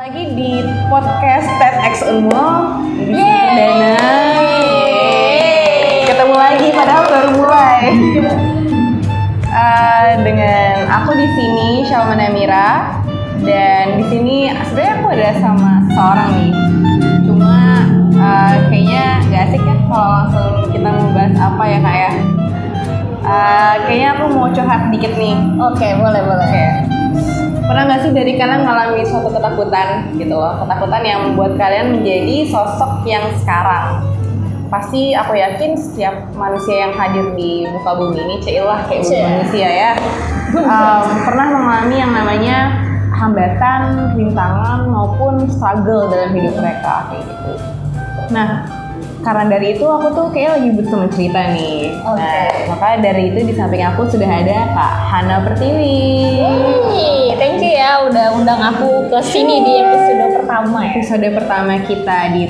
lagi di podcast TEDx Unmul Yeay. Dana. Ketemu lagi padahal baru mulai. Eh, Dengan aku di sini Shalman Amira Dan di sini sebenarnya aku ada sama seorang nih. Cuma eh, kayaknya gak asik ya kalau langsung kita mau bahas apa ya kak ya? Eh, Kayaknya aku mau curhat dikit nih. Oke, boleh boleh. Oke. Pernah nggak sih dari kalian mengalami suatu ketakutan gitu loh, ketakutan yang membuat kalian menjadi sosok yang sekarang? Pasti aku yakin setiap manusia yang hadir di muka bumi ini, cailah kayak bumi manusia ya, em, pernah mengalami yang namanya hambatan, rintangan maupun struggle dalam hidup mereka kayak gitu. Nah, karena dari itu aku tuh kayak lagi butuh mencerita nih. Oke. Nah, maka dari itu di samping aku sudah ada Kak Hana Pertiwi. Wih, thank you ya udah undang aku ke sini di episode pertama ya. episode pertama kita di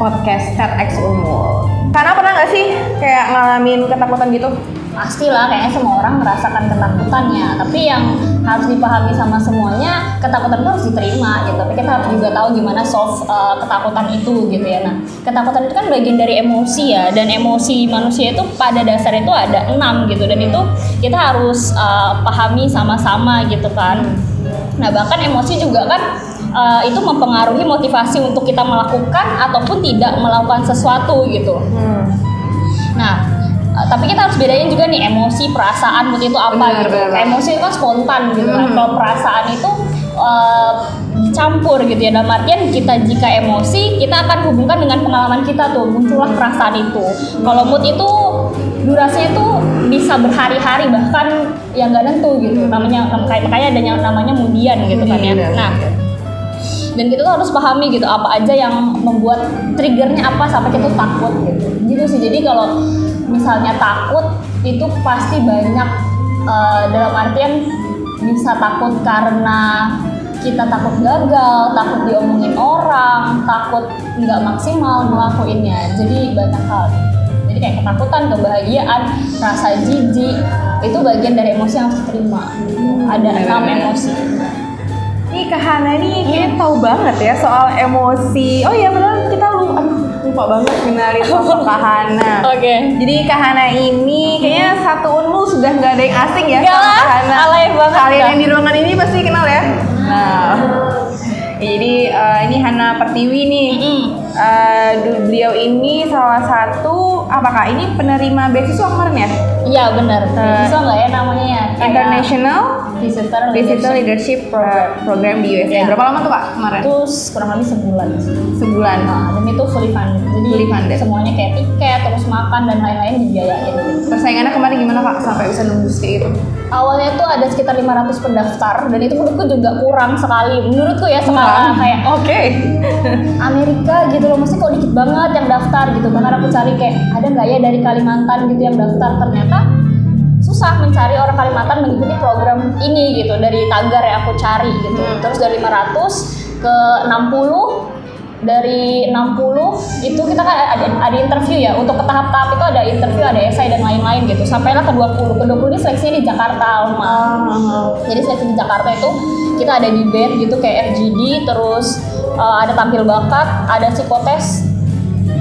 podcast TEDx Unmul. Karena pernah nggak sih kayak ngalamin ketakutan gitu? Pastilah kayaknya semua orang merasakan ketakutannya, tapi yang harus dipahami sama semuanya, ketakutan itu harus diterima gitu. Tapi kita harus juga tahu gimana solve uh, ketakutan itu gitu ya. Nah, ketakutan itu kan bagian dari emosi ya, dan emosi manusia itu pada dasarnya itu ada enam gitu, dan itu kita harus uh, pahami sama-sama gitu kan. Nah, bahkan emosi juga kan uh, itu mempengaruhi motivasi untuk kita melakukan ataupun tidak melakukan sesuatu gitu. Hmm. Nah, uh, tapi kita harus bedain juga nih emosi, perasaan, mood itu apa Benar, gitu. benar. Kayak emosi itu kan spontan gitu kan. Mhm. Kalau perasaan itu uh, dicampur gitu ya. Dalam artian kita jika emosi, kita akan hubungkan dengan pengalaman kita tuh, muncullah perasaan itu. Kalau mood itu durasinya tuh bisa berhari-hari bahkan yang nggak nentu gitu. Namanya kayak makanya ada yang namanya mudian gitu kan ya. Mudian. Nah, dan kita tuh harus pahami gitu apa aja yang membuat triggernya apa sampai kita takut gitu gitu sih jadi kalau misalnya takut itu pasti banyak eh, dalam artian bisa takut karena kita takut gagal takut diomongin orang takut nggak maksimal ngelakuinnya. Jadi banyak hal. Jadi kayak ketakutan kebahagiaan rasa jijik itu bagian dari emosi yang harus diterima. Ada enam benar-benar. emosi. Nih Kak Hana nih kayaknya tahu banget ya soal emosi. Oh iya benar kita lupa, aduh, lupa banget kenalin sosok Kak Hana. oke Jadi Kak Hana ini kayaknya satu unmul sudah nggak ada yang asing ya sama lah, Kak Hana. alay banget Kalian yang di ruangan ini pasti kenal ya. Nah, jadi eh, ini Hana Pertiwi nih. Mm-mm. Eh, du- beliau ini salah satu apakah ini penerima beasiswa kemarin ya? Iya benar. Eh, Bisa nggak ya namanya ya? International Visitor Leadership. Leadership Pro- Program di USA. Iya. Berapa lama tuh Kak kemarin? Itu kurang lebih sebulan. Sebulan. Nah, dan itu fully funded. Jadi Fully funded. semuanya kayak tiket, terus makan dan lain-lain dibiayain. Persaingannya kemarin gimana Kak sampai bisa nembus kayak gitu? Awalnya tuh ada sekitar 500 pendaftar dan itu menurutku juga kurang sekali. Menurutku ya skala kayak Oke. Amerika gitu loh, mesti kok dikit banget yang daftar gitu. Karena aku cari kayak ada nggak ya dari Kalimantan gitu yang daftar ternyata susah mencari orang Kalimantan mengikuti program ini gitu dari tagar yang aku cari gitu. Hmm. Terus dari 500 ke 60 dari 60 itu kita kan ada, ada interview ya. Untuk ke tahap-tahap itu ada interview ada esai dan lain-lain gitu. Sampailah ke 20 ke 20 ini seleksinya di Jakarta Alma. Jadi seleksi di Jakarta itu kita ada debate gitu kayak FGD terus uh, ada tampil bakat ada psikotes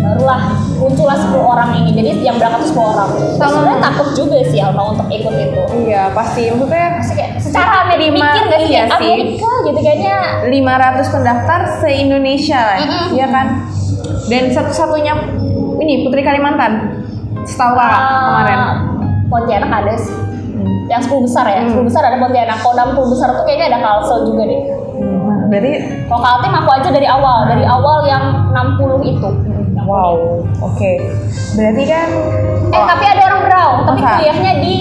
barulah muncullah 10 orang ini. Jadi yang berangkat tuh 10 orang. Terus Sama- sebenarnya takut juga sih Alma untuk ikut itu. Iya pasti. Maksudnya Pasti kayak secara Amerika Lima- mikir gak sih? iya kayak sih. Amerika gitu kayaknya. 500 pendaftar se Indonesia lah, Mm-mm. iya kan? Dan satu-satunya ini Putri Kalimantan, setahu kakak uh, kemarin. Pontianak ada sih. Yang 10 besar ya, Hmm. 10 besar ada Pontianak. Kalau 60 besar tuh kayaknya ada Kalsel juga deh. Nah, berarti kalau Kaltim aku aja dari awal, dari awal yang 60 itu wow, oke. Berarti kan Eh oh, tapi ada orang Berau, tapi Masa? kuliahnya di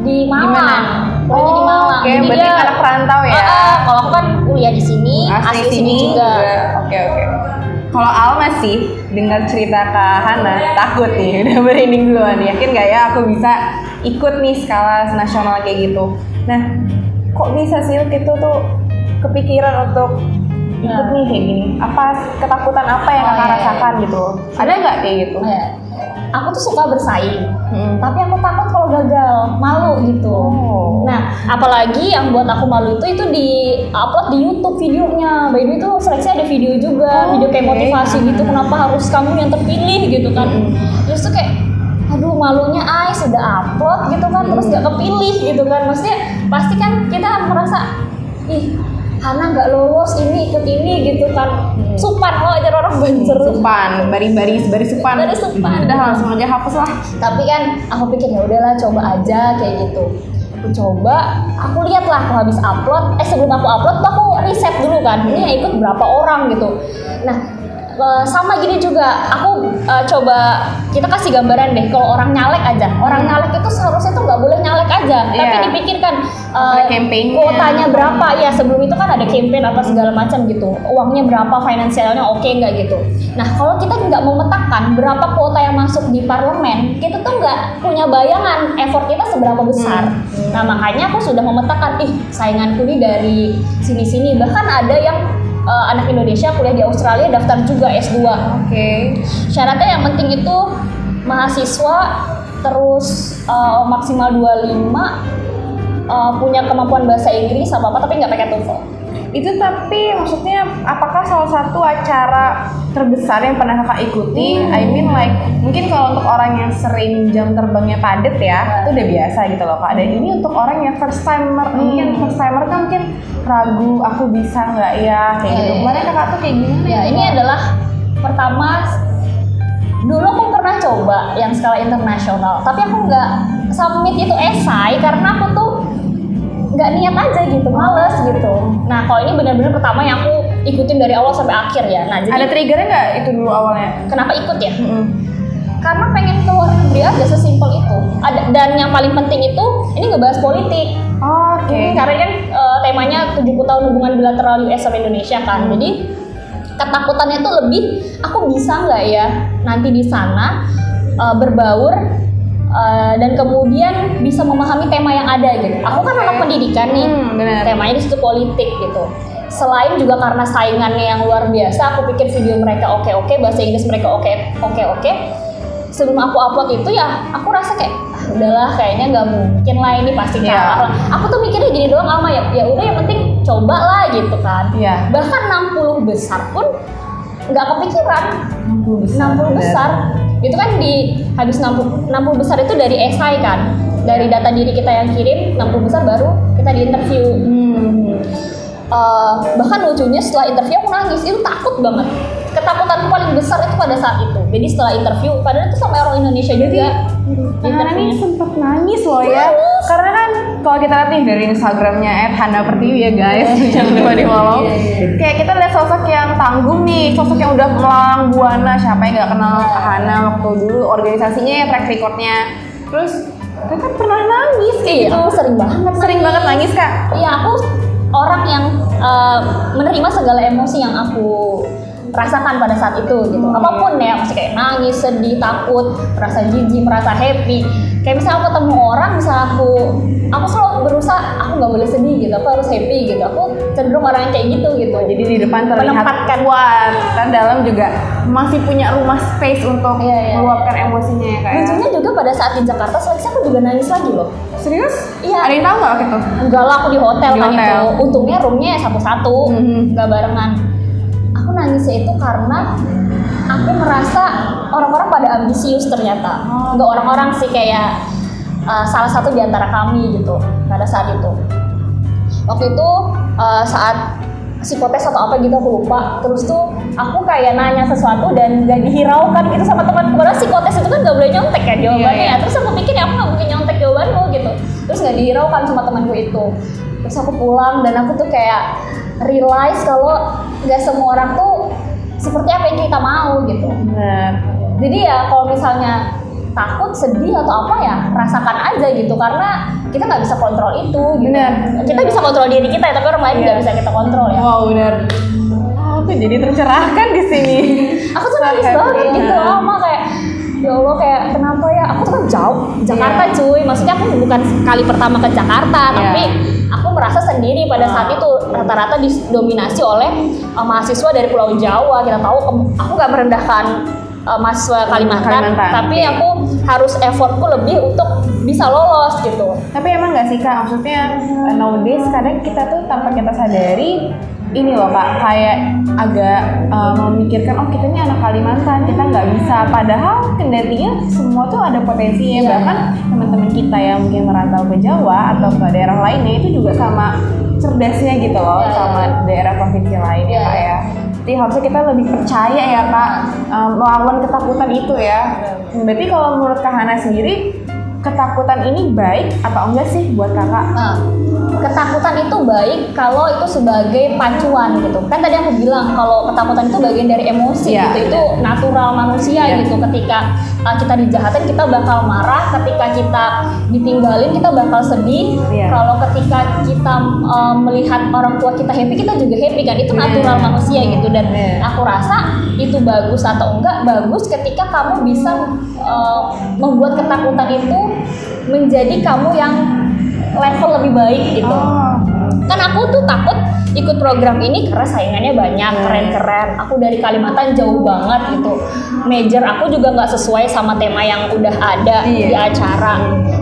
di Di mana? Malang. Kuliahnya di Oh, Malang. oke, Jadi berarti dia- anak perantau ya? Ah, ah, kalau aku kan kuliah di sini, asli asli, sini juga. Oke oke. Kalau Alma sih dengar cerita Kak Hana takut nih udah merinding duluan yakin nggak ya aku bisa ikut nih skala nasional kayak gitu. Nah kok bisa sih gitu tuh kepikiran untuk ikut Nah. nih kayak gini? Apa ketakutan apa yang Oh, kakak iya, iya. rasakan gitu? Ada nggak kayak gitu? Ya. Aku tuh suka bersaing, Hmm. tapi aku takut kalau gagal malu gitu Oh. nah apalagi yang buat aku malu itu itu di upload di YouTube videonya by the way itu seleksi ada video juga Oh, video kayak oke. motivasi gitu kenapa harus kamu yang terpilih gitu kan terus tuh kayak aduh malunya ay sudah upload gitu kan terus gak kepilih gitu kan maksudnya pasti kan kita merasa ih Hana nggak lolos ini ikut ini gitu kan supan lo ajar orang bancer Supan, bari-bari, bari supan. Bari supan. Udah langsung aja hapus lah. tapi kan aku pikir ya udahlah coba aja kayak gitu aku coba aku lihat lah aku habis upload eh sebelum aku upload tuh aku riset dulu kan ini yang ikut berapa orang gitu nah eh, sama gini juga aku eh, coba kita kasih gambaran deh kalau orang nyalek aja. Orang nyalek itu seharusnya tuh nggak boleh nyalek aja tapi Iya. dipikirkan campaign-nya. kuotanya berapa. Ya sebelum itu kan ada campaign apa segala macam gitu. Uangnya berapa finansialnya oke nggak gitu. Nah kalau kita nggak memetakan berapa kuota yang masuk di parlemen kita tuh nggak punya bayangan effort kita seberapa besar. Nah makanya aku sudah memetakan ih sainganku nih dari sini-sini. Bahkan ada yang eh, anak Indonesia kuliah di Australia daftar juga S2 Oke. syaratnya yang penting itu mahasiswa terus eh, maksimal 25 eh, punya kemampuan bahasa Inggris apa apa tapi nggak pakai TOEFL Itu tapi maksudnya apakah salah satu acara terbesar yang pernah kakak ikuti? I mean like mungkin kalau untuk orang yang sering jam terbangnya padet ya, itu udah biasa gitu loh kak. Dan ini untuk orang yang first timer, mungkin first timer kan mungkin ragu aku bisa nggak ya kayak Iya, gitu. iya. Kemarin kakak tuh kayak gimana? ya ini adalah pertama dulu aku pernah coba yang skala internasional tapi aku nggak submit itu esai karena aku tuh nggak niat aja gitu males gitu. Nah kalau ini benar-benar pertama yang aku ikutin dari awal sampai akhir ya. Nah jadi Ada triggernya nggak itu dulu awalnya? kenapa ikut ya? Mm-mm. karena pengen keluar negeri aja sesimpel itu. Ada dan yang paling penting itu ini ngebahas politik. Oke. karena kan eh, temanya 70 tahun hubungan bilateral US sama Indonesia kan. Jadi ketakutannya tuh lebih aku bisa nggak ya nanti di sana eh, berbaur eh, dan kemudian bisa memahami tema yang ada gitu. Aku kan anak pendidikan nih. Hmm, benar. temanya di situ politik gitu. Selain juga karena saingannya yang luar biasa aku pikir video mereka oke oke bahasa Inggris mereka oke oke oke sebelum aku upload itu ya aku rasa kayak ah, udahlah kayaknya nggak mungkin lah ini pasti Iya. kalah. Lah aku tuh mikirnya gini doang ama ya ya udah yang penting coba lah gitu kan. Iya. bahkan 60 besar pun nggak kepikiran. 60 60 besar itu kan di habis 60 60 besar itu dari esai kan dari data diri kita yang kirim 60 besar baru kita di interview Hmm. Eh, bahkan lucunya setelah interview aku nangis. Itu takut banget. Ketakutanku paling besar itu pada saat itu. Jadi setelah interview padahal itu sama orang Indonesia juga. Hana interviewnya. nih sempet nangis loh ya. Nangis. Karena kan kalau kita lihat nih dari Instagramnya Hana Pertiwi ya guys Jangan lupa di follow Iya, iya. Kayak kita lihat sosok yang tanggung nih Sosok yang udah melalang buana. Siapa yang gak kenal Hana waktu dulu Organisasinya ya track recordnya. Terus kakak pernah nangis kayak Iya, gitu. aku sering banget Sering banget nangis kak? Iya, aku orang yang eh, menerima segala emosi yang aku rasakan pada saat itu gitu. Hmm, Apa pun ya, masih kayak nangis, sedih, takut, merasa jijik, merasa happy. Kayak misalnya aku ketemu orang, misalnya aku aku selalu berusaha aku nggak boleh sedih gitu, aku harus happy gitu. Aku cenderung orang yang kayak gitu gitu. Jadi di depan terlihat Menempatkan. kuat Dan dalam juga masih punya rumah space untuk Iya, iya, meluapkan emosinya ya kak ya. Lucunya juga pada saat di Jakarta seleksi aku juga nangis lagi loh. Serius? Iya. Ada yang tahu gak waktu itu? Enggak lah aku di hotel Di kan hotel. itu. Untungnya roomnya satu-satu, Mhm. nggak barengan. Aku nangisnya itu karena aku merasa orang-orang pada ambisius ternyata. Nggak orang-orang sih kayak uh, salah satu di antara kami gitu pada saat itu. Waktu itu uh, saat psikotes atau apa gitu aku lupa. Terus tuh aku kayak nanya sesuatu dan gak dihiraukan gitu sama temanku. Karena psikotes itu kan gak boleh nyontek kan jawabannya. Iya, iya. Terus aku pikir ya aku gak mungkin nyontek jawabanmu gitu. Terus gak dihiraukan sama temanku itu. Terus aku pulang dan aku tuh kayak realize kalau gak semua orang tuh seperti apa yang kita mau gitu. Benar. Jadi ya kalau misalnya takut, sedih atau apa ya rasakan aja gitu karena kita nggak bisa kontrol itu. Gitu. Benar. Kita bisa kontrol diri kita ya, tapi orang lain Iya. nggak bisa kita kontrol ya. Wow benar. Aku jadi tercerahkan di sini. Aku tuh nangis banget gitu, lama kayak ya Allah kayak kenapa ya? Aku tuh kan jauh Jakarta Iya. cuy. Maksudnya aku bukan kali pertama ke Jakarta, Iya. tapi aku merasa sendiri pada saat itu rata-rata didominasi oleh uh, mahasiswa dari Pulau Jawa. Kita tahu aku nggak merendahkan uh, mahasiswa Kalimantan, Kalimantan, tapi aku harus effortku lebih untuk bisa lolos gitu Tapi emang nggak sih kak, maksudnya uh, nowadays kadang kita tuh tanpa kita sadari ini loh kak, kayak agak uh, memikirkan oh kita ini anak Kalimantan, kita nggak bisa. Padahal kendatinya semua tuh ada potensinya. Iya. Bahkan teman-teman kita yang mungkin merantau ke Jawa atau ke daerah lainnya itu juga sama cerdasnya gitu loh, Iya. sama daerah provinsi lain ya Iya. kak ya. Jadi harusnya kita lebih percaya ya kak, um, melawan ketakutan itu ya. Berarti kalau menurut Kak Hana sendiri, ketakutan ini baik atau enggak sih buat kakak? Nah, ketakutan itu baik kalau itu sebagai pacuan gitu. Kan tadi aku bilang kalau ketakutan itu bagian dari emosi Iya, gitu. Itu natural manusia Iya. gitu. Ketika uh, kita dijahatin kita bakal marah, ketika kita ditinggalin kita bakal sedih. Iya. Kalau ketika kita uh, melihat orang tua kita happy kita juga happy kan. Itu Iya. natural manusia gitu dan Iya. aku rasa itu bagus atau enggak bagus ketika kamu bisa uh, membuat ketakutan itu menjadi kamu yang level lebih baik gitu. Oh, Kan aku tuh takut ikut program ini karena saingannya banyak, Hmm. keren-keren. Aku dari Kalimantan jauh banget gitu. Major aku juga nggak sesuai sama tema yang udah ada Iya. di acara.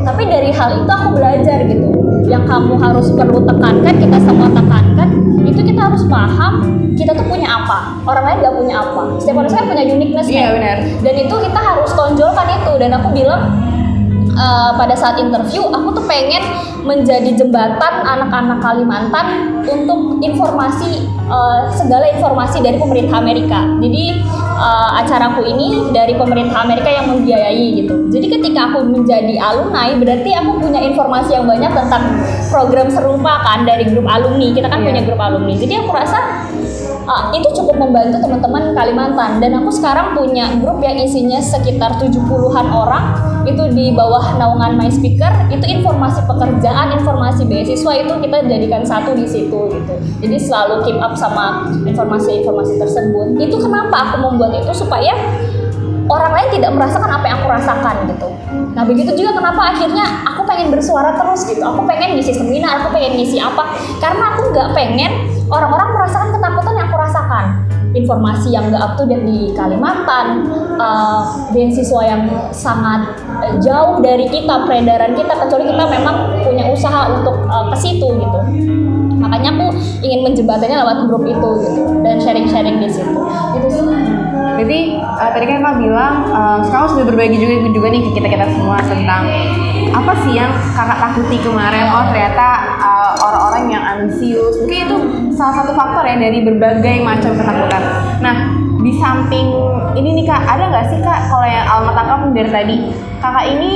Tapi dari hal itu aku belajar gitu. Yang kamu harus perlu tekankan, kita semua tekankan, itu kita harus paham kita tuh punya apa. Orang lain nggak punya apa. Setiap manusia kan punya uniqueness Iya, kan. benar. Dan itu kita harus tonjolkan itu. Dan aku bilang eh, pada saat interview aku tuh pengen menjadi jembatan anak-anak Kalimantan untuk informasi eh, segala informasi dari pemerintah Amerika. Jadi eh, acaraku ini dari pemerintah Amerika yang membiayai gitu. Jadi ketika aku menjadi alumni berarti aku punya informasi yang banyak tentang program serupa kan dari grup alumni. Kita kan Iya. punya grup alumni. Jadi aku rasa Ah, itu cukup membantu teman-teman Kalimantan dan aku sekarang punya grup yang isinya sekitar 70-an orang itu di bawah naungan My Speaker itu informasi pekerjaan, informasi beasiswa itu kita jadikan satu di situ gitu. Jadi selalu keep up sama informasi-informasi tersebut. Itu kenapa aku membuat itu supaya orang lain tidak merasakan apa yang aku rasakan gitu. Nah begitu juga kenapa akhirnya aku pengen bersuara terus gitu. Aku pengen ngisi seminar, aku pengen ngisi apa. Karena aku nggak pengen orang-orang merasakan Informasi yang nggak up to date di Kalimantan, eh, beasiswa yang sangat eh, jauh dari kita, peredaran kita, kecuali kita memang punya usaha untuk eh, ke situ gitu. Makanya aku ingin menjembatannya lewat grup itu gitu dan sharing-sharing di situ. Itu sih. Jadi uh, tadi kan kakak bilang uh, sekarang sudah berbagi juga juga nih ke kita kita semua tentang apa sih yang kakak takuti kemarin. Oh ternyata orang-orang yang ambisius mungkin itu salah satu faktor ya dari berbagai macam ketakutan. Nah di samping ini nih kak ada nggak sih kak kalau yang alma tangkap dari tadi kakak ini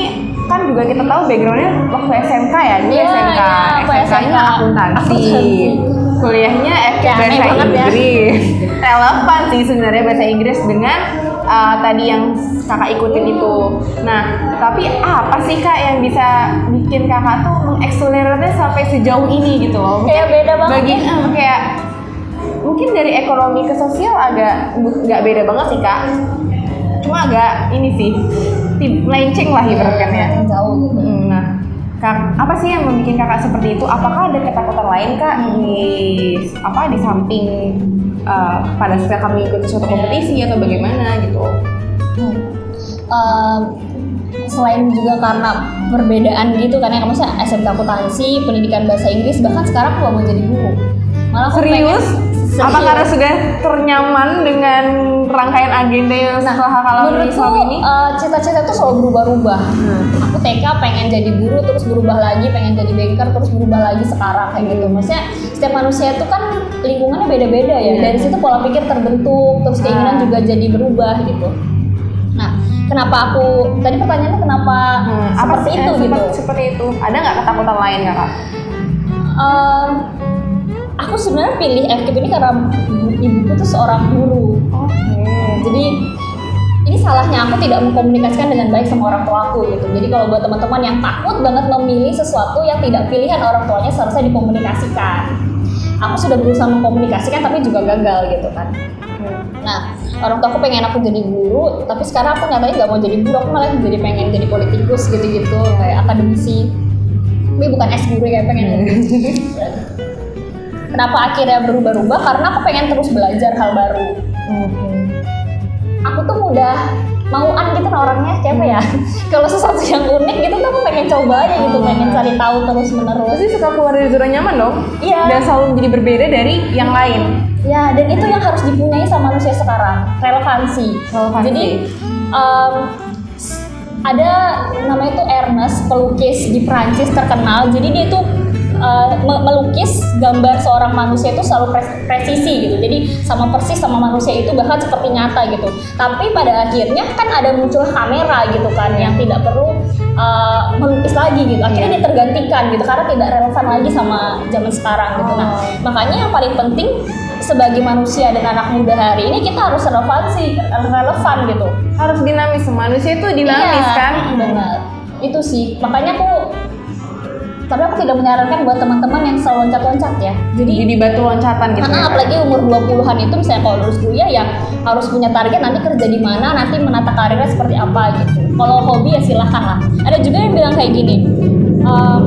kan juga kita tahu backgroundnya waktu SMK ya dulu Iya, SMK iya, aku SMK-nya SMK. akuntansi kuliahnya FK Ya, aneh bahasa banget ya. Inggris relevan sih sebenarnya bahasa Inggris dengan uh, tadi yang kakak ikutin itu. Nah, tapi apa sih kak yang bisa bikin kakak tuh mengakselerasinya sampai sejauh ini gitu loh? Kayak beda banget Bagi ya. eh, kayak mungkin dari ekonomi ke sosial agak nggak beda banget sih kak. Cuma agak ini sih, melenceng lah ibaratnya. jauh gitu. Mm, Nah, Kak, apa sih yang membuat kakak seperti itu? Apakah ada ketakutan lain kak di apa di samping uh, pada saat kami ikut suatu kompetisi atau bagaimana gitu? Ehm, selain juga karena perbedaan gitu kan ya kamu saya SMK akuntansi pendidikan bahasa Inggris bahkan sekarang aku mau jadi guru malah Serius? pengen- Apa karena sudah ternyaman dengan rangkaian agenda yang setelah kakak lalui menurutku selama ini? eh, cita-cita itu selalu berubah-ubah aku TK pengen jadi guru terus berubah lagi pengen jadi banker terus berubah lagi sekarang kayak gitu maksudnya setiap manusia itu kan lingkungannya beda-beda ya Iya. dari situ pola pikir terbentuk terus keinginan Ah. juga jadi berubah gitu nah kenapa aku tadi pertanyaannya kenapa Hmm, apa seperti sih itu eh, gitu seperti, itu? Ada nggak ketakutan lain kakak? Ehm, aku sebenarnya pilih FKIP ini karena ibuku tuh seorang guru Oke. jadi ini salahnya aku tidak mengkomunikasikan dengan baik sama orang tuaku gitu. Jadi kalau buat teman-teman yang takut banget memilih sesuatu yang tidak pilihan orang tuanya seharusnya dikomunikasikan. Aku sudah berusaha mengkomunikasikan tapi juga gagal gitu kan. Nah, orang tua aku pengen aku jadi guru, tapi sekarang aku nyatanya nggak mau jadi guru, aku malah jadi pengen jadi politikus gitu-gitu, kayak akademisi. Tapi bukan S guru kayak pengen. Kenapa akhirnya berubah-ubah? Karena aku pengen terus belajar hal baru Oke. aku tuh mudah mauan gitu kan orangnya kayak apa ya kalau sesuatu yang unik gitu tuh aku pengen coba aja gitu pengen cari tahu terus menerus Pasti suka keluar dari zona nyaman dong. Iya. Dan selalu menjadi berbeda dari yang lain. Ya, dan itu yang harus dipunyai sama manusia sekarang, relevansi. Relevansi. Jadi s- ada namanya itu Ernest, pelukis di Prancis terkenal. Jadi dia itu me- melukis gambar seorang manusia itu selalu pres- presisi gitu. Jadi sama persis sama manusia itu bahkan seperti nyata gitu. Tapi pada akhirnya kan ada muncul kamera gitu kan yang tidak perlu eh, melukis lagi gitu. Akhirnya dia tergantikan gitu karena tidak relevan lagi sama zaman sekarang gitu. Nah, Oh. makanya yang paling penting sebagai manusia dan anak muda hari ini kita harus relevansi relevan gitu Harus dinamis. Manusia itu dinamis Iya, kan. benar itu sih makanya aku tapi aku tidak menyarankan buat teman-teman yang selalu loncat-loncat ya jadi Jadi batu loncatan gitu. karena ya. apalagi umur 20-an itu misalnya kalau lulus kuliah ya harus punya target nanti kerja di mana, nanti menata karirnya seperti apa gitu. Kalau hobi ya silahkan lah. Ada juga yang bilang kayak gini, ehm,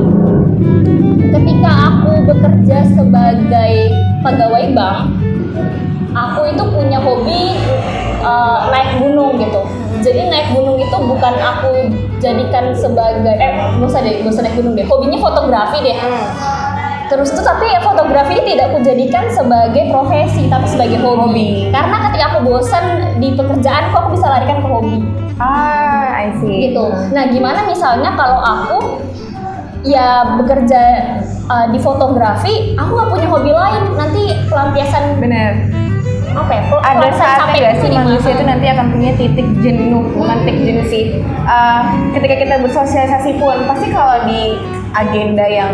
ketika aku bekerja sebagai pegawai bank, aku itu punya hobi eh, naik gunung gitu. Jadi naik gunung itu bukan aku jadikan sebagai eh gak usah deh, gak usah naik gunung deh. Hobinya fotografi deh. Hmm. Terus itu tapi ya fotografi ini tidak kujadikan sebagai profesi tapi sebagai hobi. Hobi. Karena ketika aku bosan di pekerjaanku aku bisa larikan ke hobi Ah, I see. gitu. Nah, gimana misalnya kalau aku ya bekerja uh, di fotografi, aku nggak punya hobi lain. Nanti pelampiasan Bener. Apa ya? Ada saatnya capek gak itu sih di manusia itu nanti akan punya titik jenuh, bukan titik jenuh sih. Eh, ketika kita bersosialisasi pun, pasti kalau di agenda yang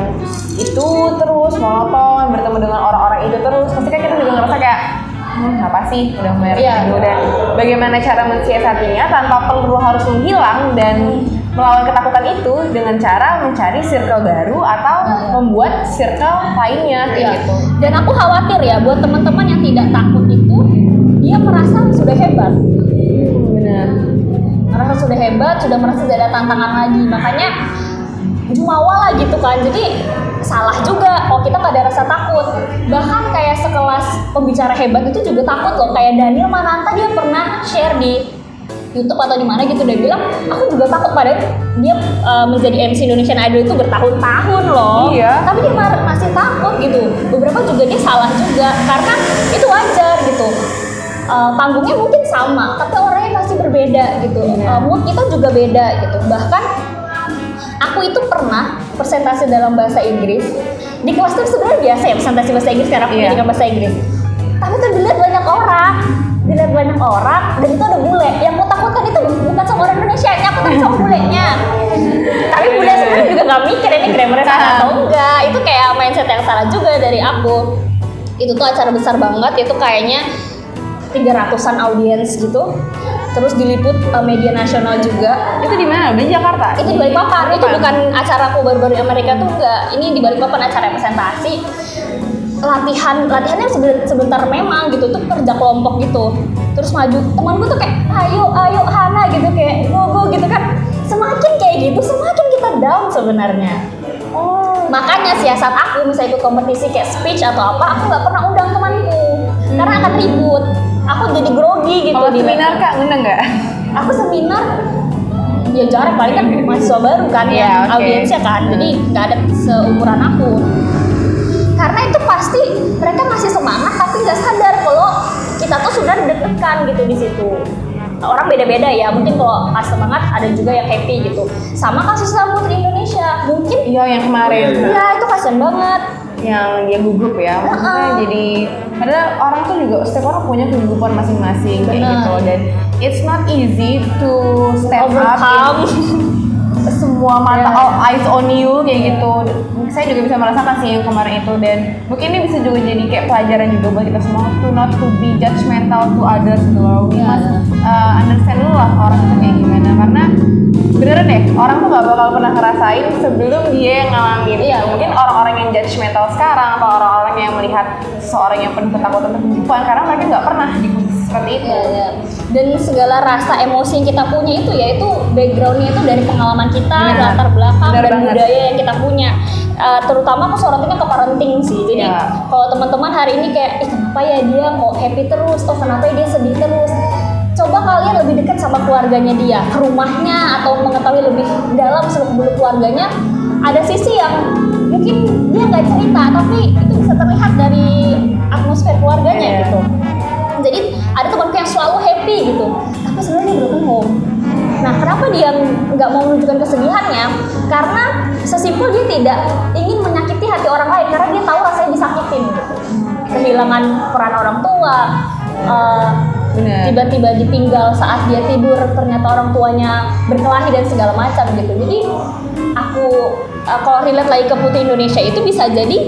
itu terus monoton, bertemu dengan orang-orang itu terus, pasti kan kita juga ngerasa kayak hmm, apa sih udah bayar Iya. gitu dan bagaimana cara mensiasatinya tanpa perlu harus menghilang dan melawan ketakutan itu dengan cara mencari circle baru atau membuat circle lainnya kayak Iya. gitu. Dan aku khawatir ya buat teman-teman yang tidak takut dia merasa sudah hebat. Benar. merasa sudah hebat, sudah merasa tidak ada tantangan lagi. Makanya jumawa lah gitu kan. Jadi salah juga kalau kita nggak ada rasa takut. Bahkan kayak sekelas pembicara hebat itu juga takut loh. Kayak Daniel Mananta dia pernah share di YouTube atau di mana gitu dia bilang aku juga takut padahal dia uh, menjadi MC Indonesian Idol itu bertahun-tahun loh. Iya. Tapi dia masih takut gitu. Beberapa juga dia salah juga karena itu wajar gitu. Uh, panggungnya mungkin sama, tapi orangnya pasti berbeda gitu. Iya. Uh, mood kita juga beda gitu. Bahkan aku itu pernah presentasi dalam bahasa Inggris di kelas itu sebenarnya biasa ya presentasi bahasa Inggris karena aku Iya. pendidikan bahasa Inggris. Tapi tuh dilihat banyak orang, dilihat banyak orang dan itu ada bule. Yang aku takutkan itu bukan sama orang Indonesia, yang aku takut sama bulenya. Tapi bule sebenarnya juga nggak mikir ini grammarnya salah atau enggak. Itu kayak mindset yang salah juga dari aku. Itu tuh acara besar banget, itu kayaknya 300-an audiens gitu. Terus diliput eh, media nasional juga. Itu di mana? Di Jakarta. itu di Balikpapan. Itu bukan acara aku baru-baru di Amerika tuh enggak. Ini di Balikpapan acara presentasi. Latihan latihannya sebentar, sebentar memang gitu. Tuh kerja kelompok gitu. Terus maju teman gue tuh kayak ayo ayo Hana gitu. Kayak go go gitu kan. Semakin kayak gitu semakin kita down sebenarnya. Oh. makanya siasat aku misalnya ikut kompetisi kayak speech atau apa aku nggak pernah undang temanku. Karena akan ribut aku jadi grogi gitu Kalau di seminar kak ngundang nggak? aku seminar ya jarang paling kan mahasiswa baru kan Iya, yang oke. audiensnya kan jadi nggak ada seumuran aku karena itu pasti mereka masih semangat tapi nggak sadar kalau kita tuh sudah deg-degan gitu di situ orang beda-beda ya mungkin kalau pas semangat ada juga yang happy gitu sama kasus sama Putri Indonesia mungkin Iya yang kemarin. ya itu kasian banget yang dia gugup ya. Maksudnya Heeh. jadi padahal orang tuh juga setiap orang punya kegugupan masing-masing kayak gitu. Dan it's not easy to step up in semua mata Yeah. all eyes on you kayak gitu saya juga bisa merasakan sih yang kemarin itu dan mungkin ini bisa juga jadi kayak pelajaran juga buat kita semua to not to be judgmental to others gitu loh Yeah. must uh, understand dulu lah orang itu kayak gimana karena beneran deh orang tuh gak bakal pernah ngerasain sebelum dia yang ngalamin Iya. mungkin orang-orang yang judgmental sekarang atau orang-orang yang melihat seorang yang penuh ketakutan kehidupan karena mereka nggak pernah di posisi seperti itu Iya, iya. Dan segala rasa emosi yang kita punya itu ya itu backgroundnya itu dari pengalaman kita, Benar. latar belakang Benar dan banget. budaya yang kita punya. Eh, terutama aku sorotinnya ke parenting sih. Jadi Iya. kalau teman-teman hari ini kayak, ih kenapa ya dia kok happy terus, oh kenapa ya dia sedih terus? coba kalian lebih dekat sama keluarganya dia ke rumahnya atau mengetahui lebih dalam seluk beluk keluarganya ada sisi yang mungkin dia nggak cerita tapi itu bisa terlihat dari atmosfer keluarganya Iya. gitu jadi happy gitu tapi sebenarnya dia broken home nah kenapa dia nggak mau menunjukkan kesedihannya? Karena sesimpel dia tidak ingin menyakiti hati orang lain karena dia tahu rasanya disakitin. Gitu kehilangan peran orang tua Bener. tiba-tiba ditinggal saat dia tidur ternyata orang tuanya berkelahi dan segala macam gitu. Jadi aku eh, kalau relate lagi ke putri Indonesia itu bisa jadi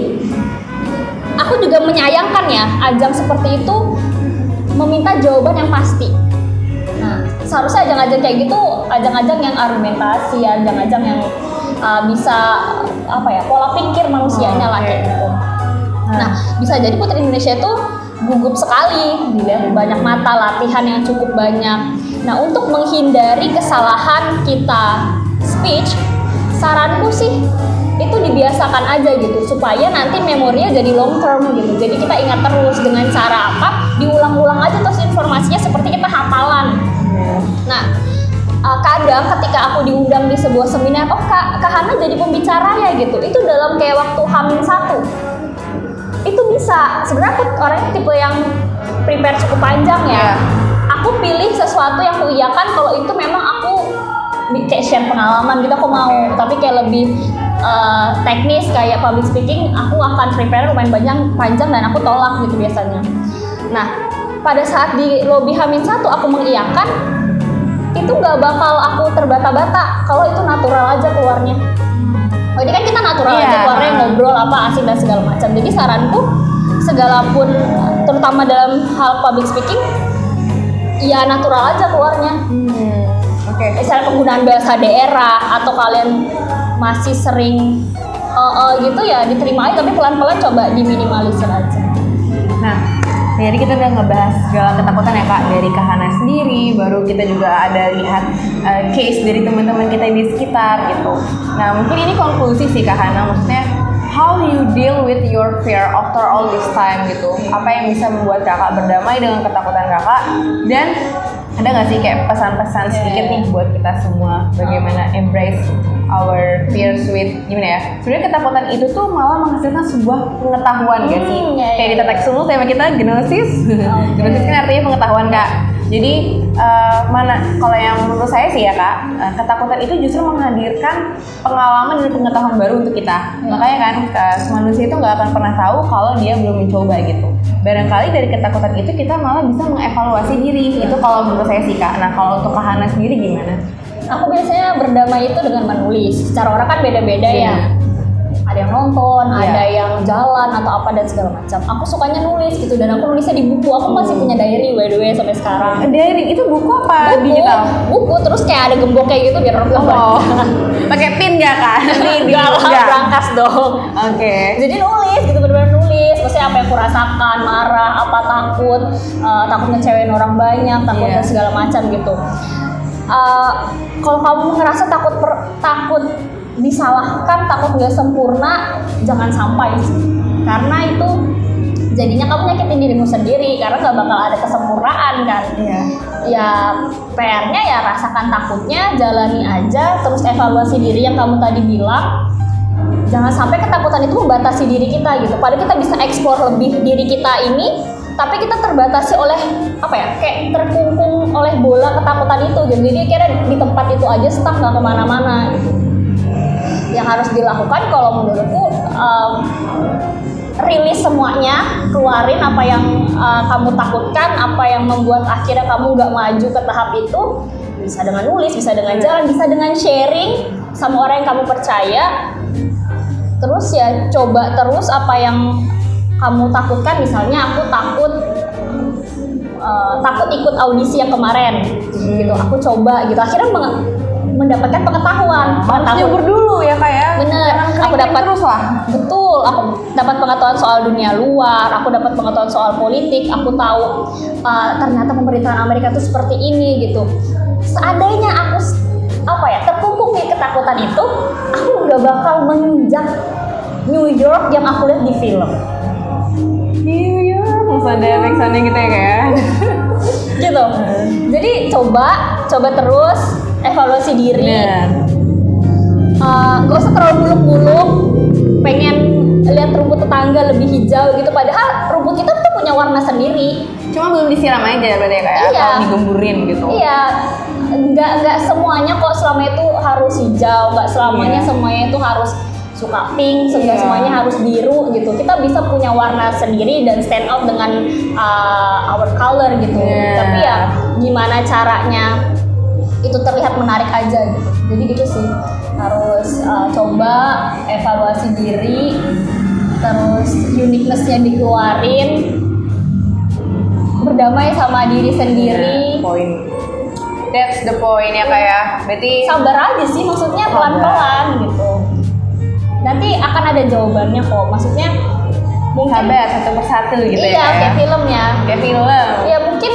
aku juga menyayangkan ya ajang seperti itu meminta jawaban yang pasti. Nah seharusnya ajang-ajang kayak gitu ajang-ajang yang argumentasi ajang-ajang yang uh, bisa apa ya pola pikir manusianya lah kayak gitu. Nah, bisa jadi Putri Indonesia itu gugup sekali, dilihat banyak mata, latihan yang cukup banyak. Nah, untuk menghindari kesalahan kita speech, saranku sih itu dibiasakan aja gitu supaya nanti memorinya jadi long term gitu. Jadi kita ingat terus dengan cara apa? Diulang-ulang aja terus informasinya seperti kita hafalan. Nah, uh, kadang ketika aku diundang di sebuah seminar, oh Kak, Kak Hana jadi pembicara ya gitu. Itu dalam kayak waktu Hamin satu. Itu bisa. Sebenarnya aku orangnya tipe yang prepare cukup panjang ya. Iya. Aku pilih sesuatu yang aku iyakan kalau itu memang aku kayak share pengalaman gitu aku mau. Tapi kayak lebih uh, teknis kayak public speaking, aku akan prepare lumayan banyak panjang dan aku tolak gitu biasanya. Nah, pada saat di lobby Hamin satu aku mengiyakan itu nggak bakal aku terbata-bata kalau itu natural aja keluarnya. Oh ini kan kita natural Iya. aja keluarnya ngobrol apa asik dan segala macam. Jadi saranku segala pun terutama dalam hal public speaking ya natural aja keluarnya. Hmm, Oke. Misalnya penggunaan bahasa daerah atau kalian masih sering eh, eh, gitu ya diterima aja tapi pelan-pelan coba diminimalisir aja. Nah, jadi kita udah ngebahas segala ketakutan ya kak dari Kahana sendiri, baru kita juga ada lihat uh, case dari teman-teman kita di sekitar gitu. Nah, mungkin ini konklusi sih Kahana, maksudnya how you deal with your fear after all this time gitu. Apa yang bisa membuat kakak berdamai dengan ketakutan kakak dan ada nggak sih kayak pesan-pesan sedikit nih buat kita semua bagaimana embrace our fears with gimana ya? Sebenarnya ketakutan itu tuh malah menghasilkan sebuah pengetahuan gak sih? Hmm, ya, kayak di ya. tetek sunu tema kita gnosis. Gnosis kan artinya pengetahuan kak jadi eh, mana kalau yang menurut saya sih ya kak eh, ketakutan itu justru menghadirkan pengalaman dan pengetahuan baru untuk kita Hmm. makanya kan eh, manusia itu nggak akan pernah tahu kalau dia belum mencoba gitu barangkali dari ketakutan itu kita malah bisa mengevaluasi diri itu kalau menurut saya sih kak nah kalau untuk kak Hana sendiri gimana Aku biasanya berdamai itu dengan menulis. Cara orang kan beda-beda ya. Ada yang nonton, Iya. ada yang jalan atau apa dan segala macam. Aku sukanya nulis gitu dan aku nulisnya di buku. Aku masih punya diary by the way sampai sekarang. diary itu buku apa Buku, digital buku terus kayak ada gembok kayak gitu biar orang tahu. oh pakai pin di di Enggak lah, berangkas dong. oke Jadi nulis gitu benar-benar nulis. Maksudnya apa yang aku rasakan, marah, apa takut, eh, takut ngecewain orang banyak, takut Iya. dan segala macam gitu. Eh, kalau kamu ngerasa takut per- takut disalahkan, takut nggak sempurna, jangan sampai sih. Karena itu jadinya kamu nyakitin dirimu sendiri karena nggak bakal ada kesempurnaan kan iya ya PR-nya ya rasakan takutnya, jalani aja, terus evaluasi diri yang kamu tadi bilang. Jangan sampai ketakutan itu membatasi diri kita gitu. Padahal kita bisa eksplor lebih diri kita ini, tapi kita terbatasi oleh apa ya? Kayak terkungkung oleh bola ketakutan itu. gitu. Jadi kira di tempat itu aja stuck nggak ke mana-mana gitu. Yang harus dilakukan kalau menurutku em, rilis semuanya, keluarin apa yang uh, kamu takutkan, apa yang membuat akhirnya kamu nggak maju ke tahap itu, bisa dengan nulis, bisa dengan jalan, bisa dengan sharing sama orang yang kamu percaya. Terus ya coba terus apa yang kamu takutkan, misalnya aku takut uh, takut ikut audisi yang kemarin, gitu. Aku coba gitu, akhirnya mendapatkan pengetahuan. harus Pengetahuan- nyebur dulu ya kak ya. Bener, aku dapat terus lah. Betul, aku dapat pengetahuan soal dunia luar, aku dapat pengetahuan soal politik, aku tahu uh, ternyata pemerintahan Amerika itu seperti ini gitu. Seandainya aku apa ya terkungkung di ketakutan itu, aku nggak bakal menginjak New York yang aku lihat di film. New York langsung ada backsoundnya gitu ya kak ya? Gitu. Jadi coba coba terus evaluasi diri Benar. Eh, gak usah terlalu muluk-muluk pengen lihat rumput tetangga lebih hijau gitu padahal rumput kita tuh punya warna sendiri Cuma belum disiram aja berarti ya kayak Iya. atau digemburin gitu. iya nggak nggak semuanya kok selama itu harus hijau nggak selamanya Iya. semuanya itu harus suka pink Iya. semuanya harus biru gitu kita bisa punya warna sendiri dan stand out dengan uh, our color gitu Iya. tapi ya gimana caranya itu terlihat menarik aja gitu jadi gitu sih harus uh, coba evaluasi diri terus uniqueness-nya dikeluarin berdamai sama diri sendiri Iya, Poin. That's the point ya kayak. Berarti sabar aja sih maksudnya pelan-pelan gitu nanti akan ada jawabannya kok maksudnya mungkin sabar satu persatu gitu iya ya. kayak kayak. film ya Kayak film. ya mungkin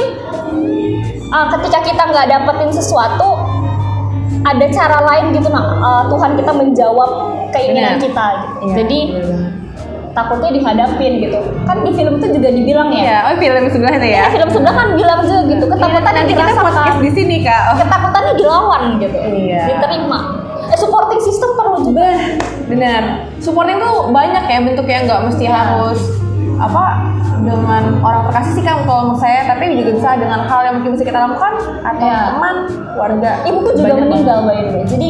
uh, ketika kita nggak dapetin sesuatu ada cara lain gitu nah uh, Tuhan kita menjawab keinginan Benar. kita gitu Iya, jadi bener takutnya dihadapin gitu kan di film itu juga dibilang ya Iya, oh film sebelah itu ya. Iya, film sebelah kan bilang juga gitu ketakutan Iya, nanti kita podcast di sini kak. Oh. ketakutannya dilawan gitu Iya. diterima eh supporting system perlu juga benar. Supporting tuh banyak ya bentuknya nggak mesti Iya. harus apa dengan orang terkasih sih kan kalau menurut saya. Tapi juga bisa dengan hal yang mungkin bisa kita lakukan atau Iya. teman keluarga. Ibuku juga Banyak meninggal by the way. Jadi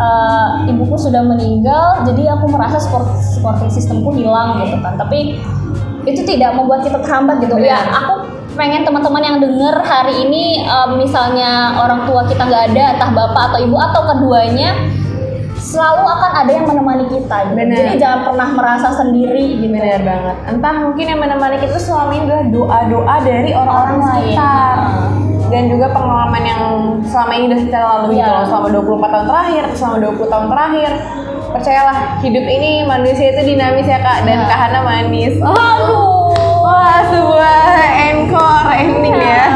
eh, ibuku sudah meninggal jadi aku merasa support supporting sistemku hilang gitu kan. Tapi itu tidak membuat kita terhambat gitu. Ya aku pengen teman-teman yang denger hari ini eh, misalnya orang tua kita nggak ada entah bapak atau ibu atau keduanya selalu akan ada yang menemani kita gitu. Benar. jadi banget pernah merasa sendiri gitu Benar banget. Entah mungkin yang menemani kita selama ini adalah doa-doa dari orang-orang Orang lain. sekitar. Dan juga pengalaman yang selama ini udah kita lalui Iya. gitu loh, selama 24 tahun terakhir, selama 20 tahun terakhir. Percayalah, hidup ini manusia itu dinamis ya kak, dan Iya. Kak Hana manis. aduh Wah, sebuah encore ending Iya. ya.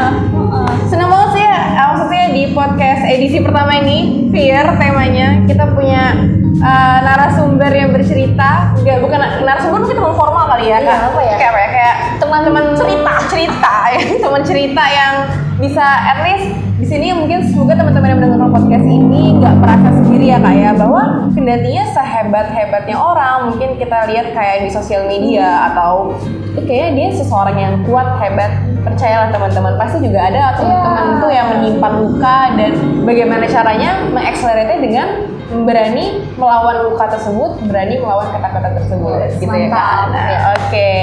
Maksudnya di podcast edisi pertama ini, Fear temanya, kita punya eh, narasumber yang bercerita, enggak bukan na- narasumber mungkin teman formal kali ya, Iya, apa ya? Kayak apa ya? Kayak Teman cerita. cerita ya, teman cerita yang bisa at least di sini mungkin semoga teman-teman yang mendengarkan podcast ini nggak merasa sendiri ya kak ya bahwa kendatinya sehebat hebatnya orang mungkin kita lihat kayak di sosial media atau "Ih, kayaknya dia seseorang yang kuat hebat percayalah teman-teman pasti juga ada teman-teman Iya. tuh yang menyimpan luka dan bagaimana caranya mengakselerate dengan berani melawan luka tersebut berani melawan ketakutan tersebut Yes, gitu ya kak Nah. Oke,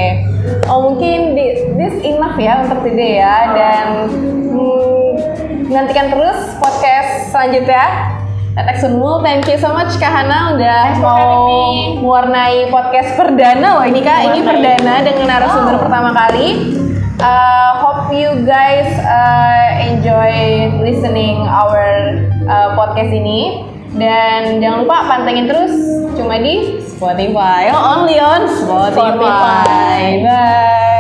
oh mungkin this enough ya untuk today ya dan hmm, nantikan terus podcast selanjutnya. Tetek Sunmul, thank you so much Kak Hana udah Thanks mau mewarnai podcast perdana loh ini Kak, ini perdana dengan narasumber Wow. pertama kali. Uh, hope you guys uh, enjoy listening our uh, podcast ini dan jangan lupa pantengin terus cuma di Spotify. Oh, only on Spotify. Spotify. Bye.